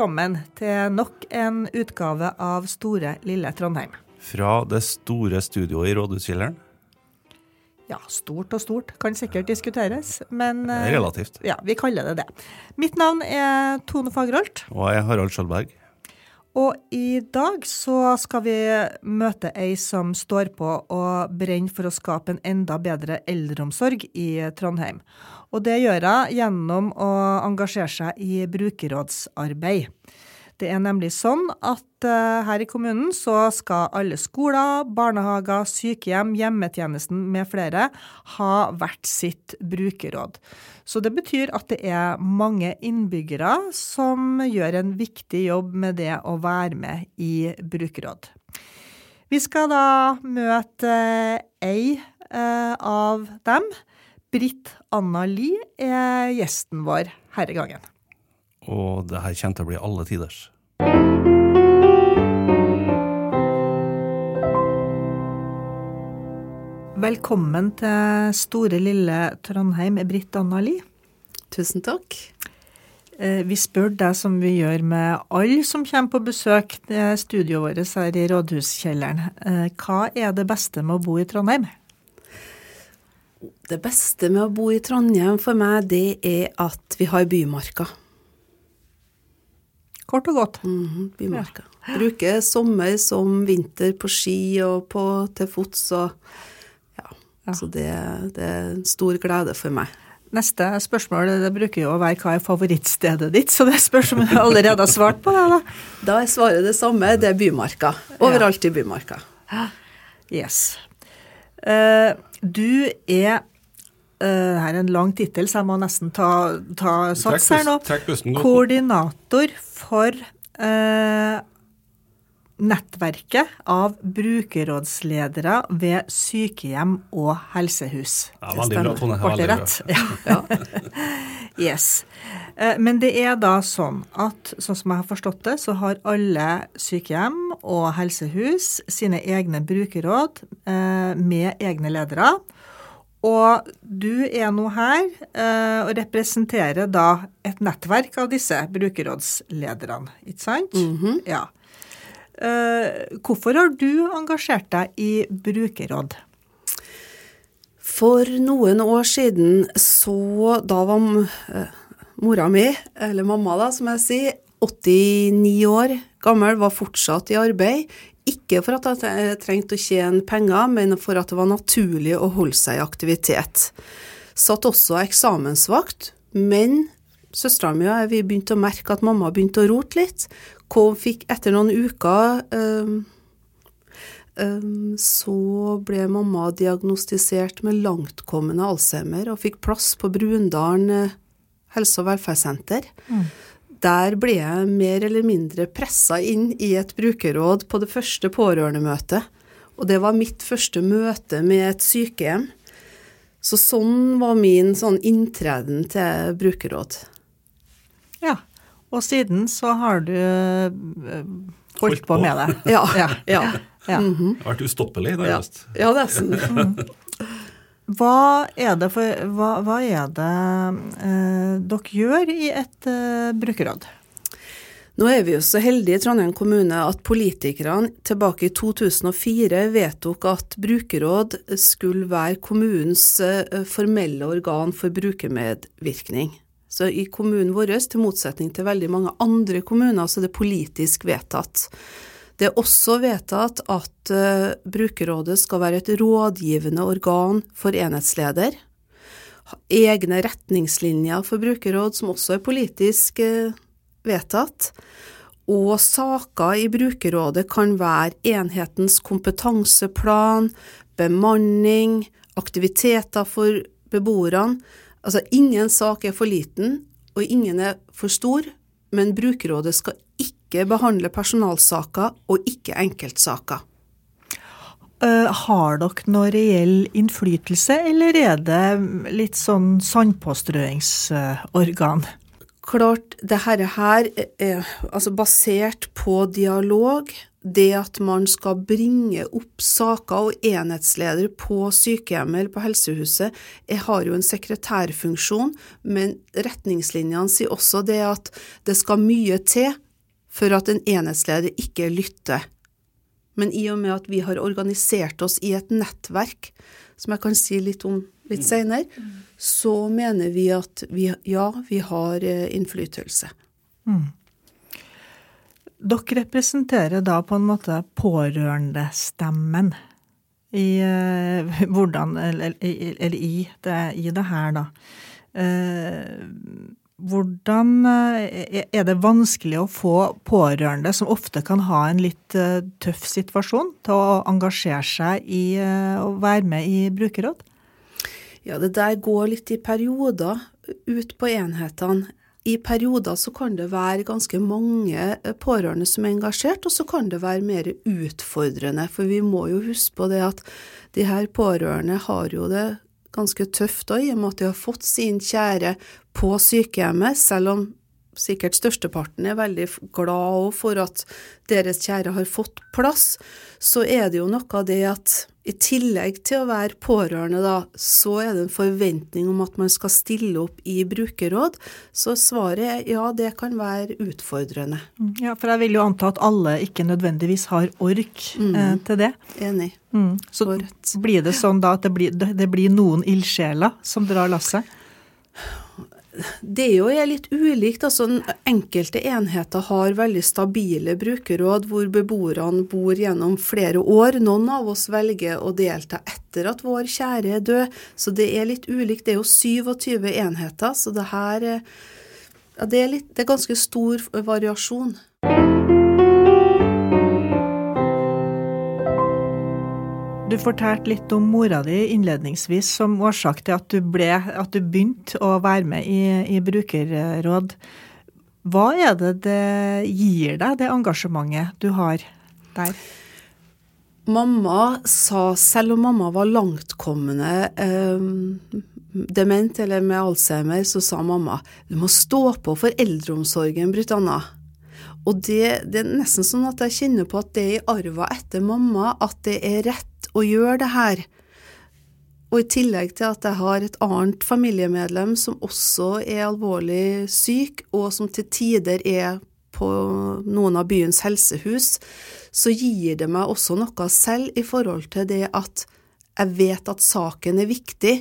velkommen til nok en utgave av Store lille Trondheim. Fra det store studioet i Rådhuskjelleren. Ja, stort og stort kan sikkert diskuteres, men er eh, relativt. Ja, vi kaller det det. Mitt navn er Tone Fagerholt, Og jeg er Harald Skjoldberg. Og i dag så skal vi møte ei som står på og brenner for å skape en enda bedre eldreomsorg i Trondheim. Og det gjør hun gjennom å engasjere seg i brukerrådsarbeid. Det er nemlig sånn at uh, her i kommunen så skal alle skoler, barnehager, sykehjem, hjemmetjenesten med flere ha hvert sitt brukerråd. Så det betyr at det er mange innbyggere som gjør en viktig jobb med det å være med i brukerråd. Vi skal da møte ei uh, av dem. Britt Anna Lie er gjesten vår herre gangen. Og det her kommer til å bli alle tiders. Velkommen til store, lille Trondheim, Britt Anna Lie. Tusen takk. Eh, Vi spør deg som vi gjør med alle som kommer på besøk til studioet vårt her i Rådhuskjelleren. Eh, Hva er det beste med å bo i Trondheim? Det beste med å bo i Trondheim for meg, det er at vi har bymarka. Kort og godt. Mhm, bymarka. Bruker sommer som vinter på ski og på, til fots og ja. Ja. Så det, det er en stor glede for meg. Neste spørsmål det bruker jo å være hva er favorittstedet ditt, så det spørs om du allerede har svart på det. da. Da er svaret det samme, det er bymarka. Overalt i bymarka. Yes. Uh, du er eh, her er en lang tittel, så jeg må nesten ta, ta sats her nå. Koordinator for uh, nettverket av brukerrådsledere ved sykehjem og helsehus. Ja, veldig bra, Tone. Ble det rett? Ja. yes. Eh, Men det er da sånn at, sånn som jeg har forstått det, så har alle sykehjem og helsehus sine egne brukerråd eh, med egne ledere. Og du er nå her eh, og representerer da et nettverk av disse brukerrådslederne, ikke sant? Ja. Eh, hvorfor har du engasjert deg i brukerråd? For noen år siden så Da var eh, mora mi, eller mamma da, som jeg sier, 89 år gammel, var fortsatt i arbeid. Ikke for at jeg trengte å tjene penger, men for at det var naturlig å holde seg i aktivitet. Satt også eksamensvakt, men søstera mi og jeg vi begynte å merke at mamma begynte å rote litt. Kom, fikk etter noen uker eh, Um, så ble mamma diagnostisert med langtkommende Alzheimer og fikk plass på Brundalen eh, helse- og velferdssenter. Der ble jeg mer eller mindre pressa inn i et brukerråd på det første pårørendemøtet. Og det var mitt første møte med et sykehjem. Så sånn var min sånn inntreden til brukerråd. Ja. Og siden så har du eh, holdt Holdt på på. med det. Ja. Ja. ja. Ja. Det har vært ustoppelig, ja. nærmest. ja nesten. Hva er det, for, hva, hva er det eh, dere gjør i et eh, brukerråd? Nå er vi jo så heldige i Trondheim kommune at politikerne tilbake i 2004 vedtok at brukerråd skulle være kommunens eh, formelle organ for brukermedvirkning. Så i kommunen vår, til motsetning til veldig mange andre kommuner, så er det politisk vedtatt. Det er også vedtatt at eh, brukerrådet skal være et rådgivende organ for enhetsleder. Egne retningslinjer for brukerråd, som også er politisk eh, vedtatt. Og saker i brukerrådet kan være enhetens kompetanseplan, bemanning, aktiviteter for beboerne. Altså ingen sak er for liten, og ingen er for stor, men brukerrådet skal ikke behandle personalsaker og ikke enkeltsaker. Eh, har dere noe reell innflytelse, eller er det litt sånn sandpåstrøingsorgan? Klart, det her, her er altså basert på dialog det at man skal bringe opp saker og enhetsleder på sykehjemmet eller på helsehuset, jeg har jo en sekretærfunksjon, men retningslinjene sier også det at det skal mye til for at en enhetsleder ikke lytter. Men i og med at vi har organisert oss i et nettverk, som jeg kan si litt om litt senere, så mener vi at vi, ja, vi har eh, innflytelse. Mm. Dere representerer da på en måte pårørendestemmen i uh, hvordan Eller, eller i, det, i, det, her, da. Uh, hvordan uh, Er det vanskelig å få pårørende, som ofte kan ha en litt tøff situasjon, til å engasjere seg i å være med i brukerråd? Ja, det der går litt i perioder ut på enhetene. I perioder så kan det være ganske mange eh, pårørende som er engasjert, og så kan det være mer utfordrende. For vi må jo huske på det at de her pårørende har jo det ganske tøft òg, i og med at de har fått sin kjære på sykehjemmet, selv om sikkert størsteparten er veldig glad for at deres kjære har fått plass, så er det jo noe av det at i tillegg til å være pårørende, da, så er det en forventning om at man skal stille opp i brukerråd. Så svaret er ja, det kan være utfordrende. Mm, ja, for jeg vil jo anta at alle ikke nødvendigvis har ork mm. eh, til det. Enig. Mm. Så blir det sånn da at det blir, det blir noen ildsjeler som drar lasset? Det er jo litt ulikt. altså Enkelte enheter har veldig stabile brukerråd hvor beboerne bor gjennom flere år. Noen av oss velger å delta etter at vår kjære er død, så det er litt ulikt. Det er jo 27 enheter, så det her ja, det, er litt, det er ganske stor variasjon. Du fortalte litt om mora di innledningsvis som årsak til at du, ble, at du begynte å være med i, i, brukerråd. Hva er det det gir deg, det engasjementet du har der? Mamma sa, selv om mamma var langtkommende eh, dement eller med alzheimer, så sa mamma du må stå på for eldreomsorgen, Britt Anna. Og det, det, er nesten sånn at jeg kjenner på at det er i arva etter mamma at det er rett å gjøre det her. Og i tillegg til at jeg har et annet familiemedlem som også er alvorlig syk, og som til tider er på noen av byens helsehus, så gir det meg også noe selv i forhold til det at jeg vet at saken er viktig,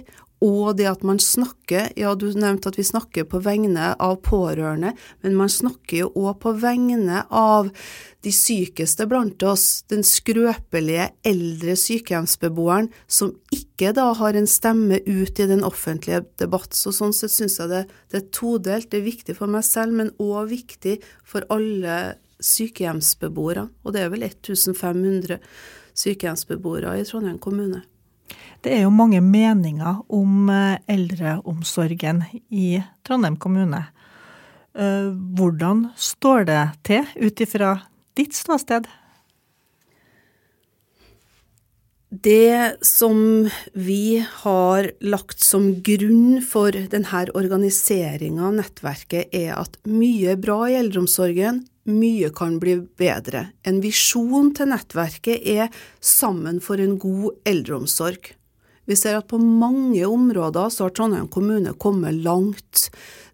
og det at man snakker, ja du nevnte at vi snakker på vegne av pårørende, men man snakker jo òg på vegne av de sykeste blant oss, den skrøpelige eldre sykehjemsbeboeren som ikke da har en stemme ut i den offentlige debatt. Så sånn sett syns jeg det, det, er todelt. Det er viktig for meg selv, men òg viktig for alle sykehjemsbeboere. Og det er vel 1500 sykehjemsbeboere i Trondheim kommune. Det er jo mange meninger om eh, eldreomsorgen i Trondheim kommune. Eh, hvordan står det til ut ifra ditt ståsted? Det som vi har lagt som grunn for denne organiseringa av nettverket, er at mye bra i eldreomsorgen, mye kan bli bedre. En visjon til nettverket er Sammen for en god eldreomsorg. Vi ser at på mange områder så har Trondheim kommune kommet langt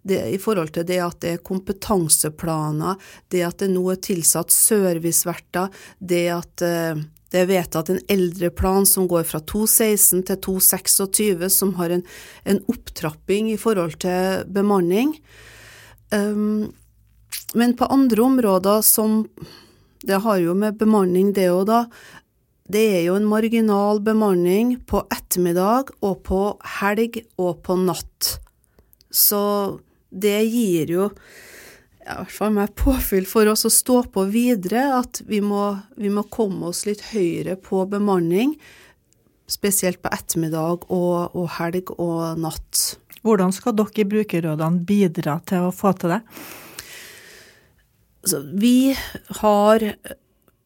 det, i forhold til det at det er kompetanseplaner, det at det nå er tilsatt serviceverter, det at uh, det er vedtatt en eldreplan som går fra 2016 til 2026, som har en, en opptrapping i forhold til bemanning. Um, men på andre områder som Det har jo med bemanning det òg, da det er jo en marginal bemanning på ettermiddag og på helg og på natt. Så det gir jo i hvert fall meg påfyll for oss å stå på videre, at vi må, vi må komme oss litt høyere på bemanning. Spesielt på ettermiddag og, og helg og natt. Hvordan skal dere i brukerrådene bidra til å få til det? Så vi har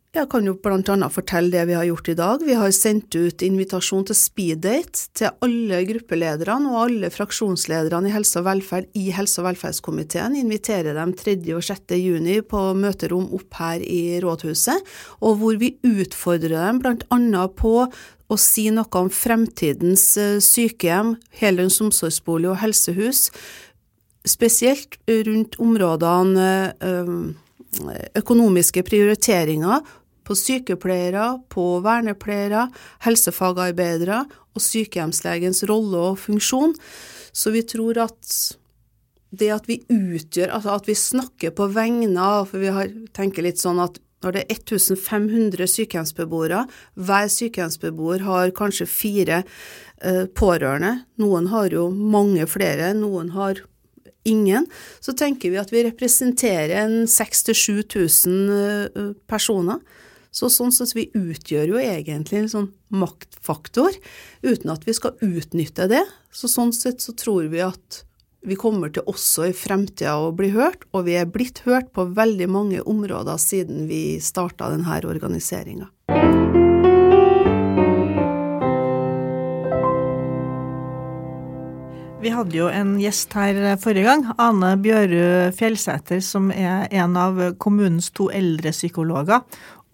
Jeg kan jo bl.a. fortelle det vi har gjort i dag. Vi har sendt ut invitasjon til speeddate til alle gruppelederne og alle fraksjonslederne i helse og velferd i helse- og velferdskomiteen. Inviterer dem 3. og 6. juni på møterom opp her i rådhuset, og hvor vi utfordrer dem bl.a. på å si noe om fremtidens eh, sykehjem, heldøgns omsorgsbolig og helsehus, spesielt rundt områdene eh, økonomiske prioriteringer på sykepleiere, på vernepleiere, helsefagarbeidere og sykehjemslegens rolle og funksjon. Så vi tror at det at vi utgjør, altså at vi snakker på vegne av For vi har, tenker litt sånn at når det er 1500 sykehjemsbeboere, hver sykehjemsbeboer har kanskje fire eh, pårørende, noen har jo mange flere, noen har ingen, så tenker vi at vi representerer en 6000-7000 eh, personer. Så sånn sett vi utgjør jo egentlig en sånn maktfaktor, uten at vi skal utnytte det. Så sånn sett så tror vi at vi kommer til også i fremtida å bli hørt, og vi er blitt hørt på veldig mange områder siden vi starta denne organiseringa. Vi hadde jo en gjest her forrige gang, Ane Bjørud Fjellsæter, som er en av kommunens to eldrepsykologer.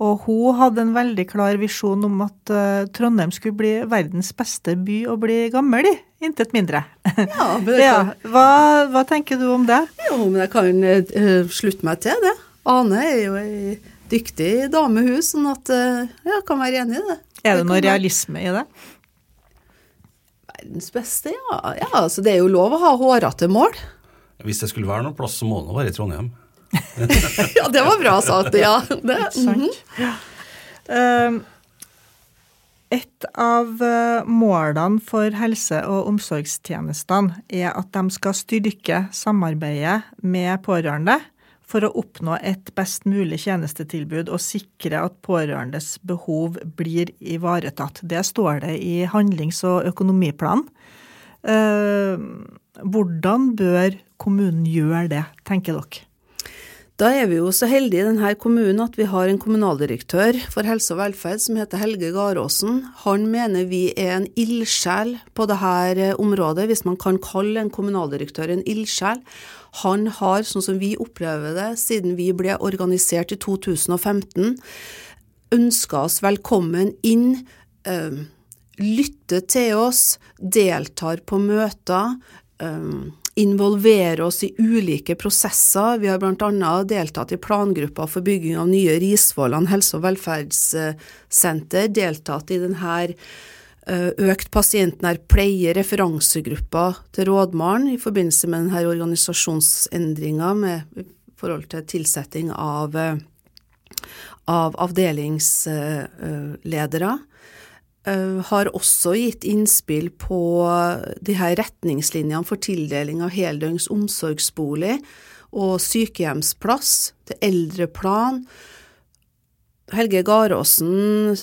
Og hun hadde en veldig klar visjon om at uh, Trondheim skulle bli verdens beste by å bli gammel i. Intet mindre. Ja, men ja. hva, hva tenker du om det? jo, men jeg kan uh, slutte meg til det. Ane er jo ei dyktig dame, hun, sånn at uh, jeg kan være enig i det. Er det det noe realisme i det? Verdens beste, ja. ja Så det er jo lov å ha hårete mål. Hvis det skulle være noen plass, så må det være i Trondheim. ja, det var bra sagt. Ja, det, mm -hmm. et av eh, målene for helse- og omsorgstjenestene er at de skal styrke samarbeidet med pårørende for å oppnå et best mulig tjenestetilbud og sikre at pårørendes behov blir ivaretatt. Det står det i handlings- og økonomiplanen. Eh, Hvordan bør kommunen gjøre det, tenker dere? Da er vi jo så heldige i denne kommunen at vi har en kommunaldirektør for helse og velferd som heter Helge Garåsen. Han mener vi er en ildsjel på dette området, hvis man kan kalle en kommunaldirektør en ildsjel. Han har, sånn som vi opplever det, siden vi ble organisert i 2015, ønska oss velkommen inn. Øh, lytter til oss, deltar på møter, um, involverer oss i ulike prosesser. Vi har bl.a. deltatt i plangruppa for bygging av nye Risvollan helse- og velferdssenter, deltatt i denne uh, økt pasientnær pleie-referansegruppa til Rådmaren i forbindelse med denne organisasjonsendringa med i forhold til tilsetting av, uh, av avdelingsledere. Uh, har også gitt innspill på de her retningslinjene for tildeling av heldøgns omsorgsbolig og sykehjemsplass til eldreplan. Helge Garåsen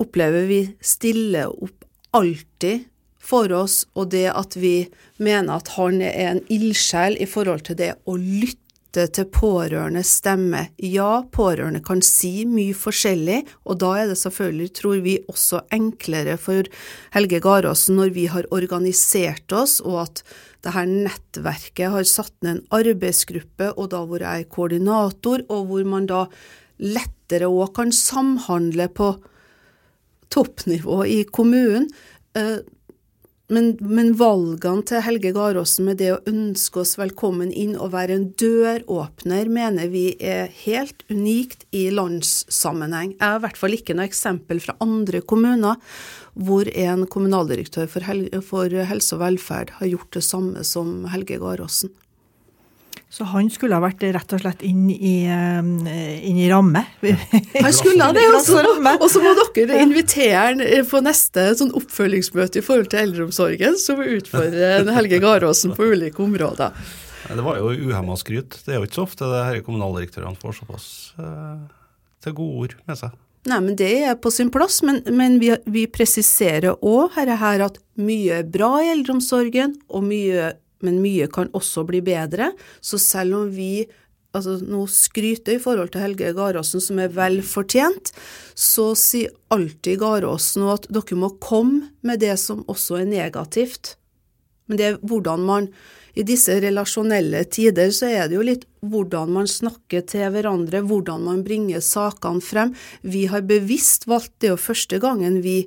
opplever vi stiller opp alltid for oss, og det at vi mener at han er en ildsjel i forhold til det å lytte til pårørendes stemme. Ja, pårørende kan si mye forskjellig, og da er det selvfølgelig, tror vi, også enklere for Helge Garåsen når vi har organisert oss, og at det her nettverket har satt ned en arbeidsgruppe, og da hvor jeg er koordinator, og hvor man da lettere òg kan samhandle på toppnivå i kommunen. Men, men, valgene til Helge Garåsen med det å ønske oss velkommen inn og være en døråpner, mener vi er helt unikt i landssammenheng. Jeg har i hvert fall ikke noe eksempel fra andre kommuner hvor en kommunaldirektør for, hel for helse og velferd har gjort det samme som Helge Garåsen. Så han skulle ha vært rett og slett inn i, inn i ramme? Han skulle ha det, også, og så må dere invitere han på neste sånn oppfølgingsmøte i forhold til eldreomsorgen, som utfordrer utfordre Helge Garåsen på ulike områder. Det var jo uhemma skryt. Det er jo ikke så ofte det her kommunaldirektørene får såpass eh, til gode ord med seg. Nei, men Det er på sin plass, men, men vi, vi, presiserer òg her, her at mye er bra i eldreomsorgen, og mye men mye kan også bli bedre. Så selv om vi altså nå skryter i forhold til Helge Garåsen, som er vel fortjent, så sier alltid Garåsen at dere må komme med det som også er negativt. Men det er hvordan man i disse relasjonelle tider så er det jo litt hvordan man snakker til hverandre, hvordan man bringer sakene frem. Vi har bevisst valgt det jo første gangen vi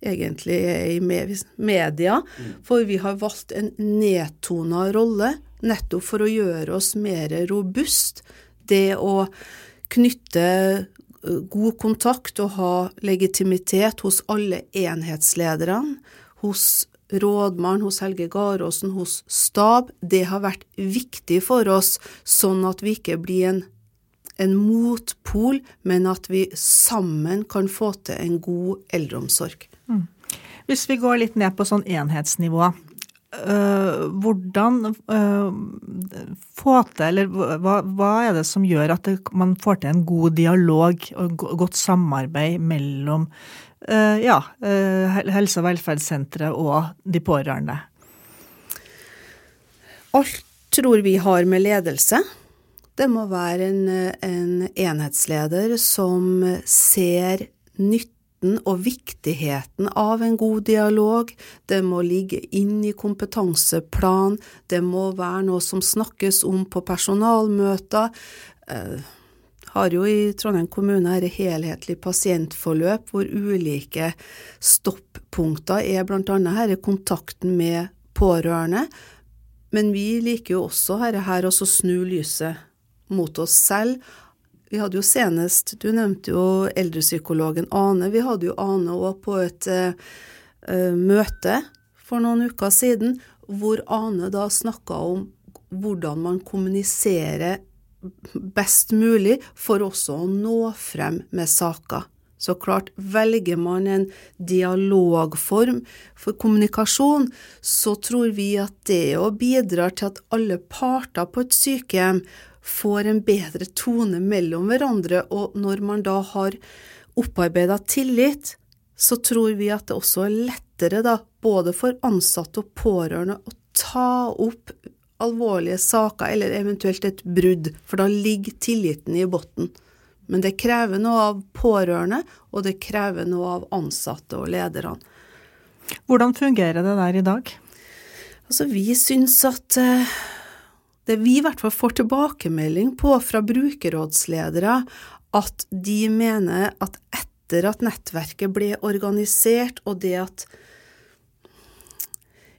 egentlig er i media, for vi har valgt en nedtona rolle nettopp for å gjøre oss mer robust. Det å knytte god kontakt og ha legitimitet hos alle enhetslederne, hos rådmann, hos Helge Garåsen, hos stab, det har vært viktig for oss, sånn at vi ikke blir en, en motpol, men at vi sammen kan få til en god eldreomsorg. Hvis vi går litt ned på sånn enhetsnivå, Uh, hvordan uh, få til, eller hva, hva, er det som gjør at det, man får til en god dialog og godt samarbeid mellom uh, ja, helse- og velferdssenteret og de pårørende? Alt tror vi har med ledelse. Det må være en, en enhetsleder som ser nytten og viktigheten av en god dialog. Det må ligge inn i kompetanseplan. Det må være noe som snakkes om på personalmøter. Eh, har jo i Trondheim kommune dette helhetlig pasientforløp hvor ulike stoppunkter er bl.a. her kontakten med pårørende. Men vi liker jo også her, her å snu lyset mot oss selv. Vi hadde jo senest, du nevnte jo eldrepsykologen Ane. Vi hadde jo Ane òg på et uh, møte for noen uker siden, hvor Ane da snakka om hvordan man kommuniserer best mulig for også å nå frem med saker. Så klart, velger man en dialogform for kommunikasjon, så tror vi at det òg bidrar til at alle parter på et sykehjem får en bedre tone mellom hverandre, og når man da har opparbeida tillit, så tror vi at det også er lettere, da, både for ansatte og pårørende, å ta opp alvorlige saker eller eventuelt et brudd, for da ligger tilliten i bunnen. Men det krever noe av pårørende, og det krever noe av ansatte og lederne. Hvordan fungerer det der i dag? Altså, vi syns at eh, det vi i hvert fall får tilbakemelding på fra brukerrådsledere, at de mener at etter at nettverket ble organisert, og det at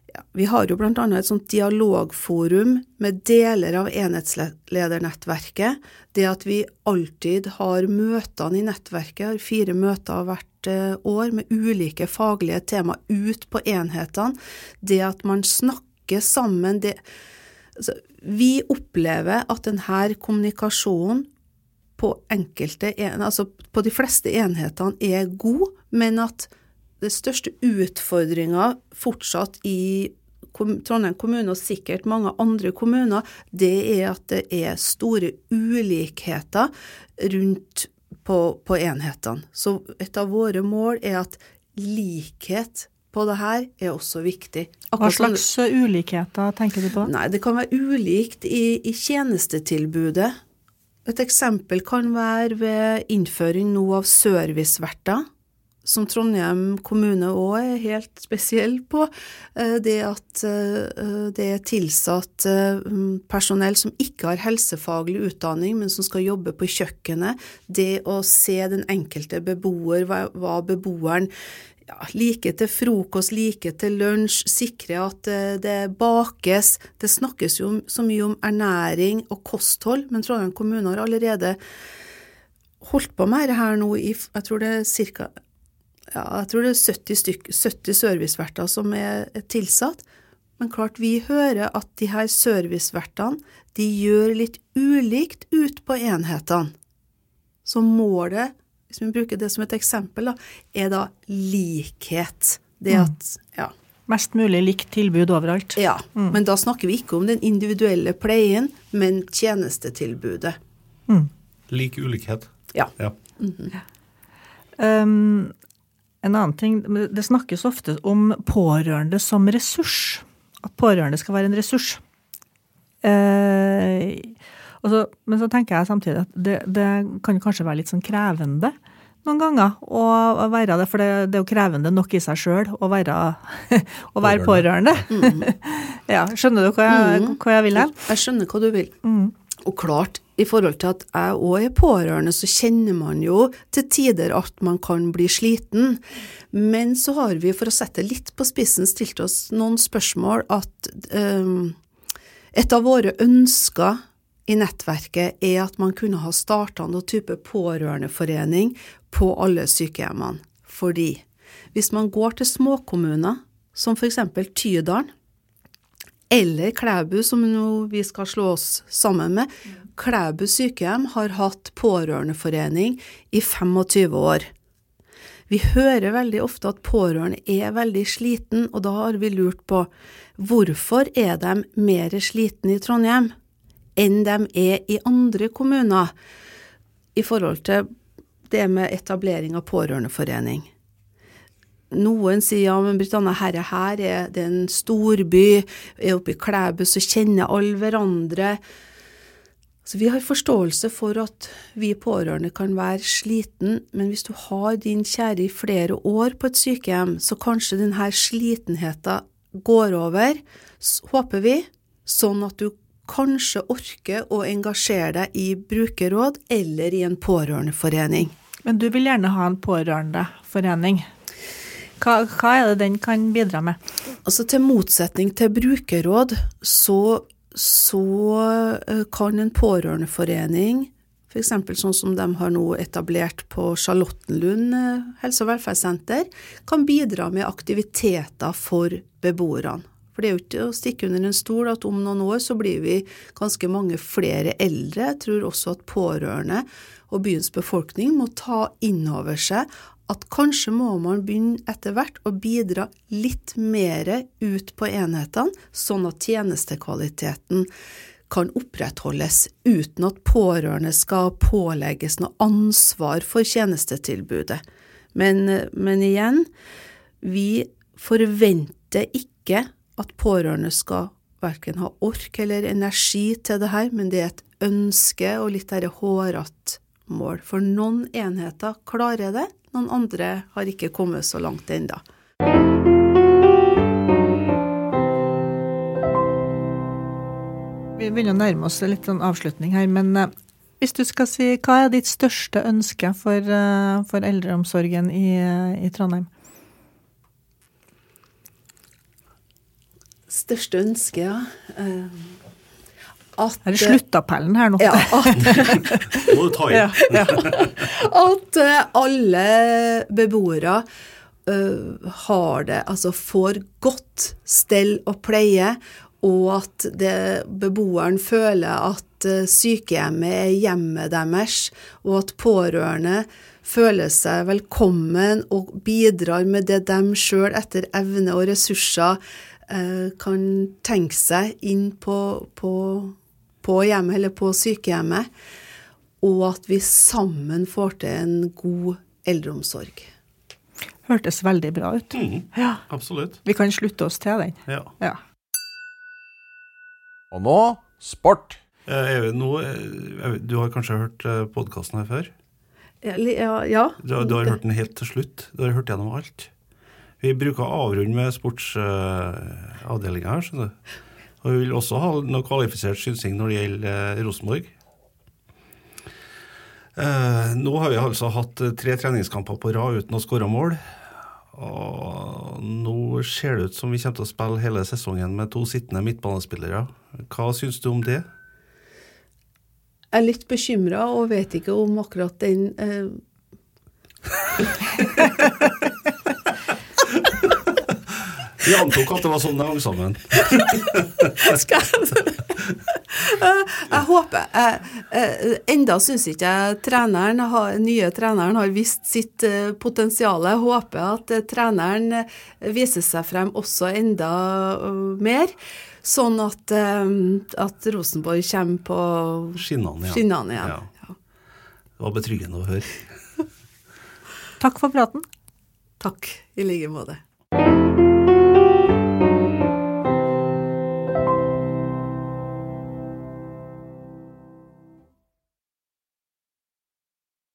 ja, vi har jo bl.a. et sånt dialogforum med deler av enhetsledernettverket. Det at vi alltid har møtene i nettverket, har fire møter hvert eh, år med ulike faglige tema ut på enhetene. Det at man snakker sammen. Det, altså, vi opplever at denne kommunikasjonen på enkelte, altså på de fleste enhetene er god, men at det største utfordringa fortsatt i Trondheim kommune, og sikkert mange andre kommuner, det er at det er store ulikheter rundt på, på enhetene. Så et av våre mål er at likhet på det her er også viktig. Akkurat Hva slags ulikheter tenker du på? Nei, Det kan være ulikt i, i tjenestetilbudet. Et eksempel kan være ved innføring nå av serviceverter som Trondheim kommune òg er helt spesiell på, eh, det at eh, det er tilsatt eh, personell som ikke har helsefaglig utdanning, men som skal jobbe på kjøkkenet. Det å se den enkelte beboer, hva beboeren ja, like til frokost, like til lunsj, sikre at det bakes. Det snakkes jo så mye om ernæring og kosthold, men Trondheim kommune har allerede holdt på med dette nå i jeg tror det er ca ja, jeg tror det er 70, styk, 70 serviceverter som er tilsatt. Men klart, vi hører at de her servicevertene de gjør litt ulikt ut på enhetene. Så målet, hvis vi bruker det som et eksempel, da, er da likhet. Det mm. at, ja. Mest mulig likt tilbud overalt. Ja, mm. men da snakker vi ikke om den individuelle pleien, men tjenestetilbudet. Mm. Lik ulikhet. Ja. ja. Mm -hmm. um, en annen ting, Det snakkes ofte om pårørende som ressurs. At pårørende skal være en ressurs. Eh, så, men så tenker jeg samtidig at det, det kan kanskje være litt sånn krevende noen ganger å være det, for det, det er jo krevende nok i seg sjøl å være, å være pårørende. Mm. ja, skjønner du hva jeg, mm. hva jeg vil hen? Jeg skjønner hva du vil. Mm. Og klart, i forhold til at jeg òg er pårørende, så kjenner man jo til tider at man kan bli sliten. Men så har vi, for å sette litt på spissen, stilt oss noen spørsmål at um, et av våre ønsker i nettverket er at man kunne ha starta noen type pårørendeforening på alle sykehjemmene. Fordi hvis man går til småkommuner, som f.eks. Tydalen, eller Klæbu, som vi skal slå oss sammen med. Klæbu sykehjem har hatt pårørendeforening i 25 år. Vi hører veldig ofte at pårørende er veldig sliten, og da har vi lurt på hvorfor er de mer sliten i Trondheim enn de er i andre kommuner i forhold til det med etablering av pårørendeforening. Noen sier ja, men Britannia, herre her er det en storby, er oppe i Klæbu så kjenner alle hverandre. Så vi har forståelse for at vi pårørende kan være sliten, men hvis du har din kjære i flere år på et sykehjem, så kanskje denne slitenheten går over, håper vi, sånn at du kanskje orke å engasjere deg i brukerråd eller i en pårørendeforening. Men du vil gjerne ha en pårørendeforening? Hva, hva, er det den kan bidra med? Altså Til motsetning til brukerråd, så, så eh, kan en pårørendeforening, f.eks. sånn som de har nå etablert på Charlottenlund eh, helse- og velferdssenter, kan bidra med aktiviteter for beboerne. For det er jo ikke å stikke under en stol at om noen år så blir vi ganske mange flere eldre. Jeg tror også at pårørende og byens befolkning må ta inn over seg at kanskje må man begynne etter hvert å bidra litt mer ut på enhetene, sånn at tjenestekvaliteten kan opprettholdes uten at pårørende skal pålegges noe ansvar for tjenestetilbudet. Men, men igjen, vi forventer ikke at pårørende skal verken ha ork eller energi til det her, men det er et ønske og litt derre hårete mål. For noen enheter klarer det, noen andre har ikke kommet så langt ennå. Vi begynner å nærme oss litt sånn avslutning her, men eh, hvis du skal si, hva er ditt største ønske for, uh, for eldreomsorgen i, i, Trondheim? Største ønske, ja. Uh, at Er det sluttappellen her nå? Ja. At, Må du ta inn. At eh, alle beboere uh, har det, altså får godt stell og pleie, og at det, beboeren føler at sykehjemmet er hjemmet deres, og at pårørende føler seg velkommen og bidrar med det de sjøl etter evne og ressurser kan tenke seg inn på, på på hjemmet eller på sykehjemmet, og at vi sammen får til en god eldreomsorg. Hørtes veldig bra ut. Mm, ja. Absolutt. Vi kan slutte oss til den. Ja. ja. Og nå sport. Eh, nå, eh, du har kanskje hørt eh, podkasten her før? Ja. ja. Du, du, har hørt den helt til slutt? Du har hørt gjennom alt? Vi bruker å avrunde med sportsavdelinga her, skjønner du. Og vi vil også ha noe kvalifisert synsing når det gjelder eh, Rosenborg. Eh, nå har vi altså hatt eh, tre treningskamper på rad uten å skåre mål. Og nå ser det ut som vi kommer til å spille hele sesongen med to sittende midtbanespillere. Hva syns du om det? Jeg er litt bekymra og vet ikke om akkurat den eh... Vi antok at det var sånn det hang sammen. Skal jeg Jeg håper jeg, Enda syns ikke jeg treneren nye treneren har vist sitt eh, potensial. Jeg håper at eh, treneren eh, viser seg frem også enda mer. Sånn at, at Rosenborg kommer på skinnene igjen. Skinnene igjen. Ja. Det var betryggende å høre. Takk for praten. Takk i like måte.